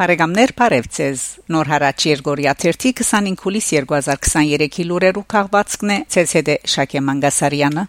Բարեկամներ Փարեվցես Նոր հարաճ Երգորիա 25 հուլիս 2023-ի լուրերու քաղվածքն է ՑՍԴ Շակե Մանգասարյանը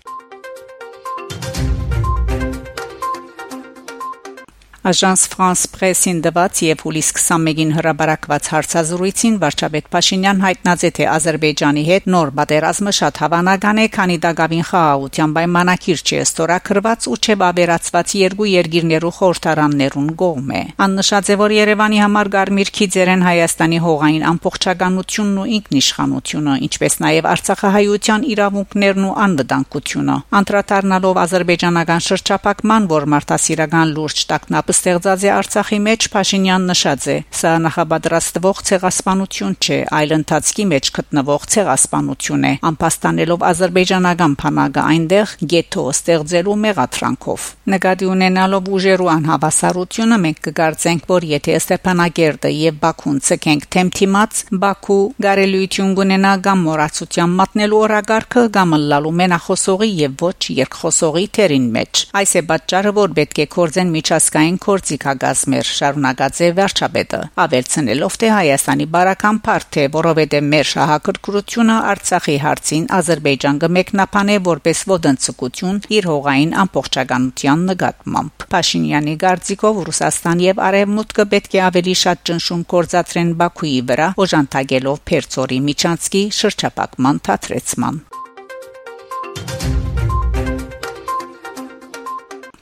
Agence France Presse-ին դված եւ հուլիս 21-ին հրաբարակված հարցազրույցին վարչապետ Փաշինյան հայտնած է թե Ադրբեջանի հետ նոր պատերազմը շատ հավանական է, քանի դակավին խաղաղության պայմանակիր չի ստորակրված ու չէ բավերացված երկու երկիրներու խորհրդարաններուն կողմ է։ Աննշած է որ Երևանի համար Գարմիր Քիձերեն Հայաստանի հողային ամբողջականությունն ու ինքնիշխանությունը, ինչպես նաեւ Արցախահայության իրավունքներն ու անվտանգությունը։ Անդրադառնալով ադրբեջանական շրջափակման, որ մարդասիրական լուրջ տակնապ ստեղծած է Արցախի մեջ Փաշինյան նշած է. Սա նախապատրաստվող ցեղասպանություն չէ այլ ընթացքի մեջ գտնվող ցեղասպանություն է անփաստանելով ազերբայջանական փանագը այնտեղ գետո ստեղծելու մեղատրանքով նկատի ունենալով ուժերու անհավասարությունը մենք կգարձենք որ եթե Ստեփանագերդը եւ Բաքուն ցկենք թեմթիմաց Բաքու գարելույթուն կունենա կամ մորացության մատնելու օրագարկը կամ լալու մենախոսողի եւ ոչ երկխոսողի թերին մեջ այս է պատճառը որ պետք է կորձեն միջազգային կորցիկագազմեր շարունակած է վերջաբետը ավելցնելով թե Հայաստանի բարական բարդ է որովհետև մեր շահակրկրությունը Արցախի հարցին Ադրբեջան կմեկնաբանե որպես ոդնցկություն իր հողային ամբողջականության նկատմամբ Փաշինյանի գարձիկով Ռուսաստան եւ Արևմուտքը պետք է ավելի շատ ճնշում կորցածրեն Բաքուի վրա օժանդակելով Փերծորի Միչանսկի շրջապակման թատրեցման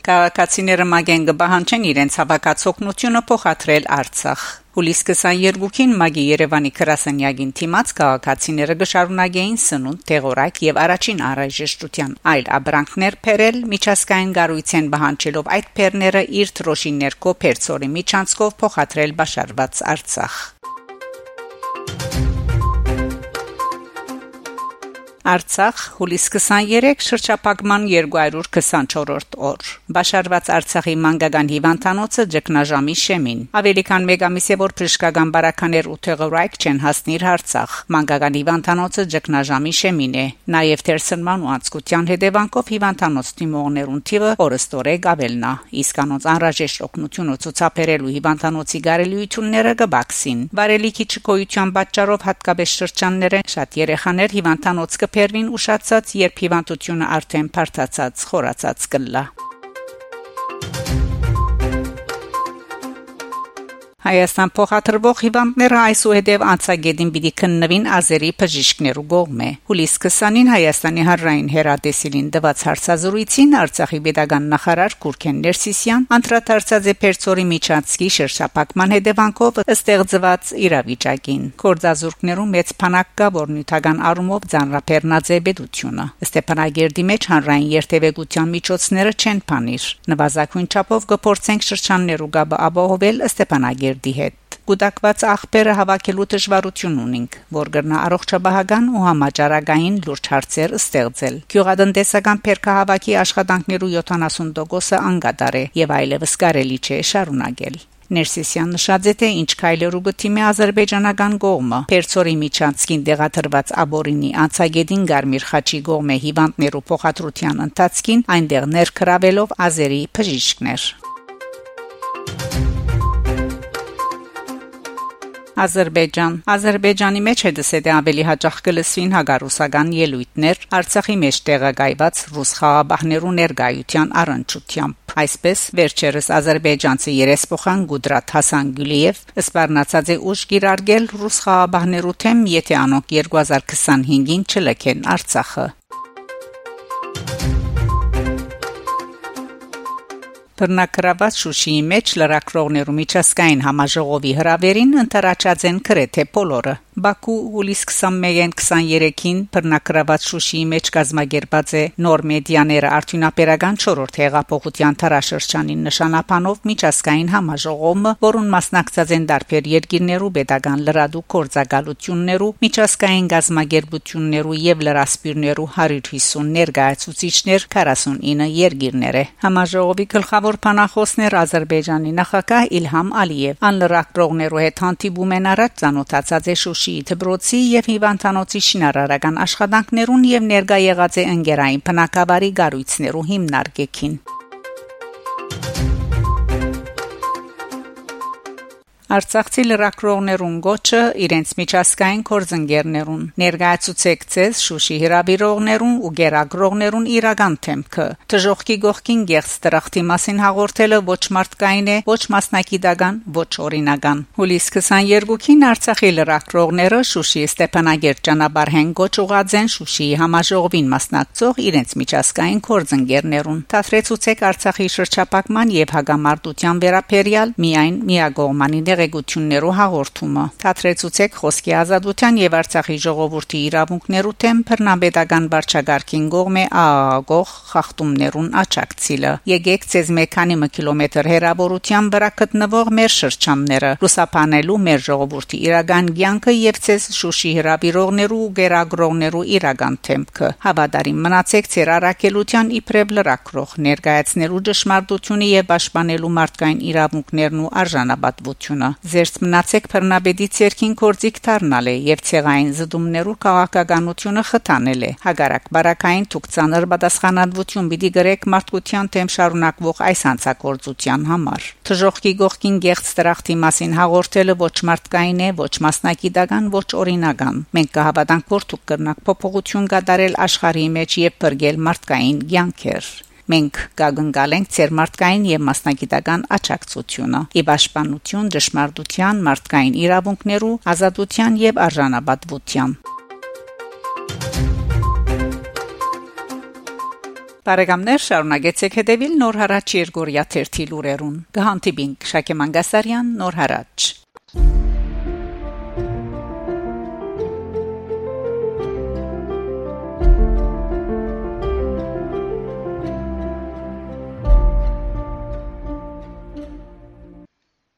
Քաղաքացիները մագեն կբահանջեն իրենց հավաքածոքնությունը փոխադրել Արցախ։ Հուլիս 22-ին Մագի Երևանի քրասենյակին թիմած քաղաքացիները գշարունակեին սնունդ, տեղորակ եւ առաջին առայժեշտության այլ աբրանքներ փերել միջազգային գառույցեն բահանջելով այդ փերները իր թրոշիներ կոփերցորի միջանցքով փոխադրել բաշարված Արցախ։ Արցախ հուլիս 23 շրջապակման 224-րդ օր Բաշարված Արցախի մանկական հիվանդանոցը ճգնաժամի շեմին ավելի քան մեկ ամիս է որ բժշկական բարականեր ու թեղորայք չեն հասնիր Արցախ մանկական հիվանդանոցը ճգնաժամի շեմին է նաև թերսնման ու անցկության հետևանքով հիվանդանոց թիմողներուն թիվը օրստորե գավելնա իսկ անոնց անհրաժեշտ օգնությունը ցուցաբերելու հիվանդանոցի գարելույթունները կբացին վարելիքի չկոյության պատճառով հատկապես շրջանները շատ երեխաներ հիվանդանոց կփ Պերվին ուշացած, երբ հիվանդությունը արդեն բարթացած, խորացած կլա։ Հայաստան փոխադրվող հիվանդները այսուհետև անցագետին պիտի քննվին ազերի բժիշկներու կողմէ։ Հուլիս 20-ին Հայաստանի հանրային հերատեսիլին դված հարցազրույցին Արցախի pedagogan նախարար Կուրքեն Ներսիսյան անդրադարձած է Պերցորի Միչանցկի շրջապակման հետևանքով ստեղծված իրավիճակին։ Կորձազուրկներու մեծ փանակ կա, որ նյութական առումով ձանրապերնած է բედությունը։ Ստեփանագերդի մեջ հանրային երթևեկության միջոցները չեն փանիր։ Նվազագույն չափով գործենք շրջաններու գաբը ապահովել Ստեփանագերդի Գերդի հետ։ Գուտակված ախպերը հավաքելու դժվարություն ունենք, որ գրնա առողջապահական ու համաճարակային լուրջ հարցեր ստեղծել։ Գյուղատնտեսական փերքահավաքի աշխատանքներու 70%-ը անգադար է եւ այլևս կարելի չէ շարունակել։ Ներսիսյան նշած է թե ինչ քայլերու գտիմի ազերբայջանական կողմը Պերցորի Միչանցկին դեղաթրված աբորինի անցագետին Գարմիր Խաչի կողմը հիվանդներու փոխադրության ընթացքին այնտեղ ներքրավելով ազերի բժիշկներ Ադրբեջան Ադրբեջանի մեջ է դսետ ավելի հաճախ կլսվին հագարուսական ելույթներ Արցախի մեջ տեղակայված ռուս խաղաբահներու ներկայության առընչությամբ Այսպես վերջերս ադրբեջանցի երեսփոխան Գուդրատ Հասան Գյուլիև սպառնացած է ուժ գիրարգել ռուս խաղաբահներու թեմ, եթե անոնք 2025-ին չլքեն Արցախը Բռնակրաված Շուշիի մեջ լրակրողներու միջազգային համաժողովի հրավերին ընտրաճած են քրեթե բոլորը Բաքու հուլիս 21-ին 23-ին բռնակրաված Շուշիի մեջ կազմակերպած է նոր մեդիաները. Արդյունաբերական 4-րդ հեղափոխության տարաշրջանին նշանապանով միջազգային համաժողովը, որուն մասնակցած են դարբեր երկիրներու pedagogan լրադու կորցակալություններու, միջազգային գազམ་ագերբություններու եւ լրասպիրներու 150 ներկայացուցիչներ 49 երկիրներ է։ Համաժողովի գլխավոր բանախոսներ Ադրբեջանի նախագահ Իլհամ Ալիև անլրակրողներու հետ հանդիպում են առաջ ցանոթացած է Շուշի Շուշիի դբրոցի եւ հիվանդանոցի շինարարական աշխատանքներուն եւ ներկա եղած է ընկերային բնակավարի գառույցներու հիմնարկեքին։ Արցախցի լրակրողներուն գոչը իրենց միջազգային կորձընկերներուն ներկայացուցեք ցես Շուշի հրավիրողներուն ու գերագրողներուն իրական թեմքը դժողքի գողքին գեղց դրախտի մասին հաղորդելը ոչ մարդկային է ոչ մասնակիտական ոչ օրինական հուլիս 22-ին Արցախի լրակրողները Շուշի Ստեփանագերտ ճանապարհեն գոչ ուղածեն Շուշիի համաժողովին մասնակցող իրենց միջազգային կորձընկերներուն Թատրեցուցեք Արցախի շրջապակման եւ հագամարտության վերապերյալ միայն միագողմանի դեղեցություններով հաղորդումը Թատրեցուցեք խոսքի ազատության եւ Արցախի ժողովրդի իրավունքներու թեմ բռնաբեդական վարչագարքին գողմե աղաղող խախտումներուն աճակցիլը եկեք ցեզ մեքանի կիլոմետր հեռավորության վրա գտնվող մեր շրջանները լուսապանելու մեր ժողովրդի իրական ցանկը եւ ցեզ Շուշի հրավիրողներու ու գերագրողներու իրական թեմքը հավատարիմ մնացեք ցեր առաքելության իբրև լրակրող ներկայացնելու ճշմարտությունը եւ պաշտպանելու մարդկային իրավունքներն ու արժանապատվությունը զերծ մնացեք բռնաբեդից երկին կորձիկ դառնալ է եւ ցեղային զդումներու քաղաքականությունը խթանել է հագարակ բարակային թուկցանր պատասխանատվություն պիտի գրեք մարդկության թեմ շարունակվող այս հանցակործության համար թժողքի գողքին գեղց դրախտի մասին հաղորդելը ոչ մարդկային է ոչ մասնակիտական ոչ օրինական մենք կհավատանք որ դուք կրնակ փոփոխություն կատարել աշխարհի մեջ եւ բրգել մարդկային ցանկեր մենք կգնկալենք ծեր մարդկային եւ մասնագիտական աճակցությունը՝ ի պաշտպանություն ճշմարտության, մարդկային իրավունքներու, ազատության եւ արժանապատվության։ Բարեկամներ շարունակեցեք հետևել Նոր հարաճ Երգորիա 1 լուրերուն։ Գահանտիբինգ Շակե Մանգասարյան Նոր հարաճ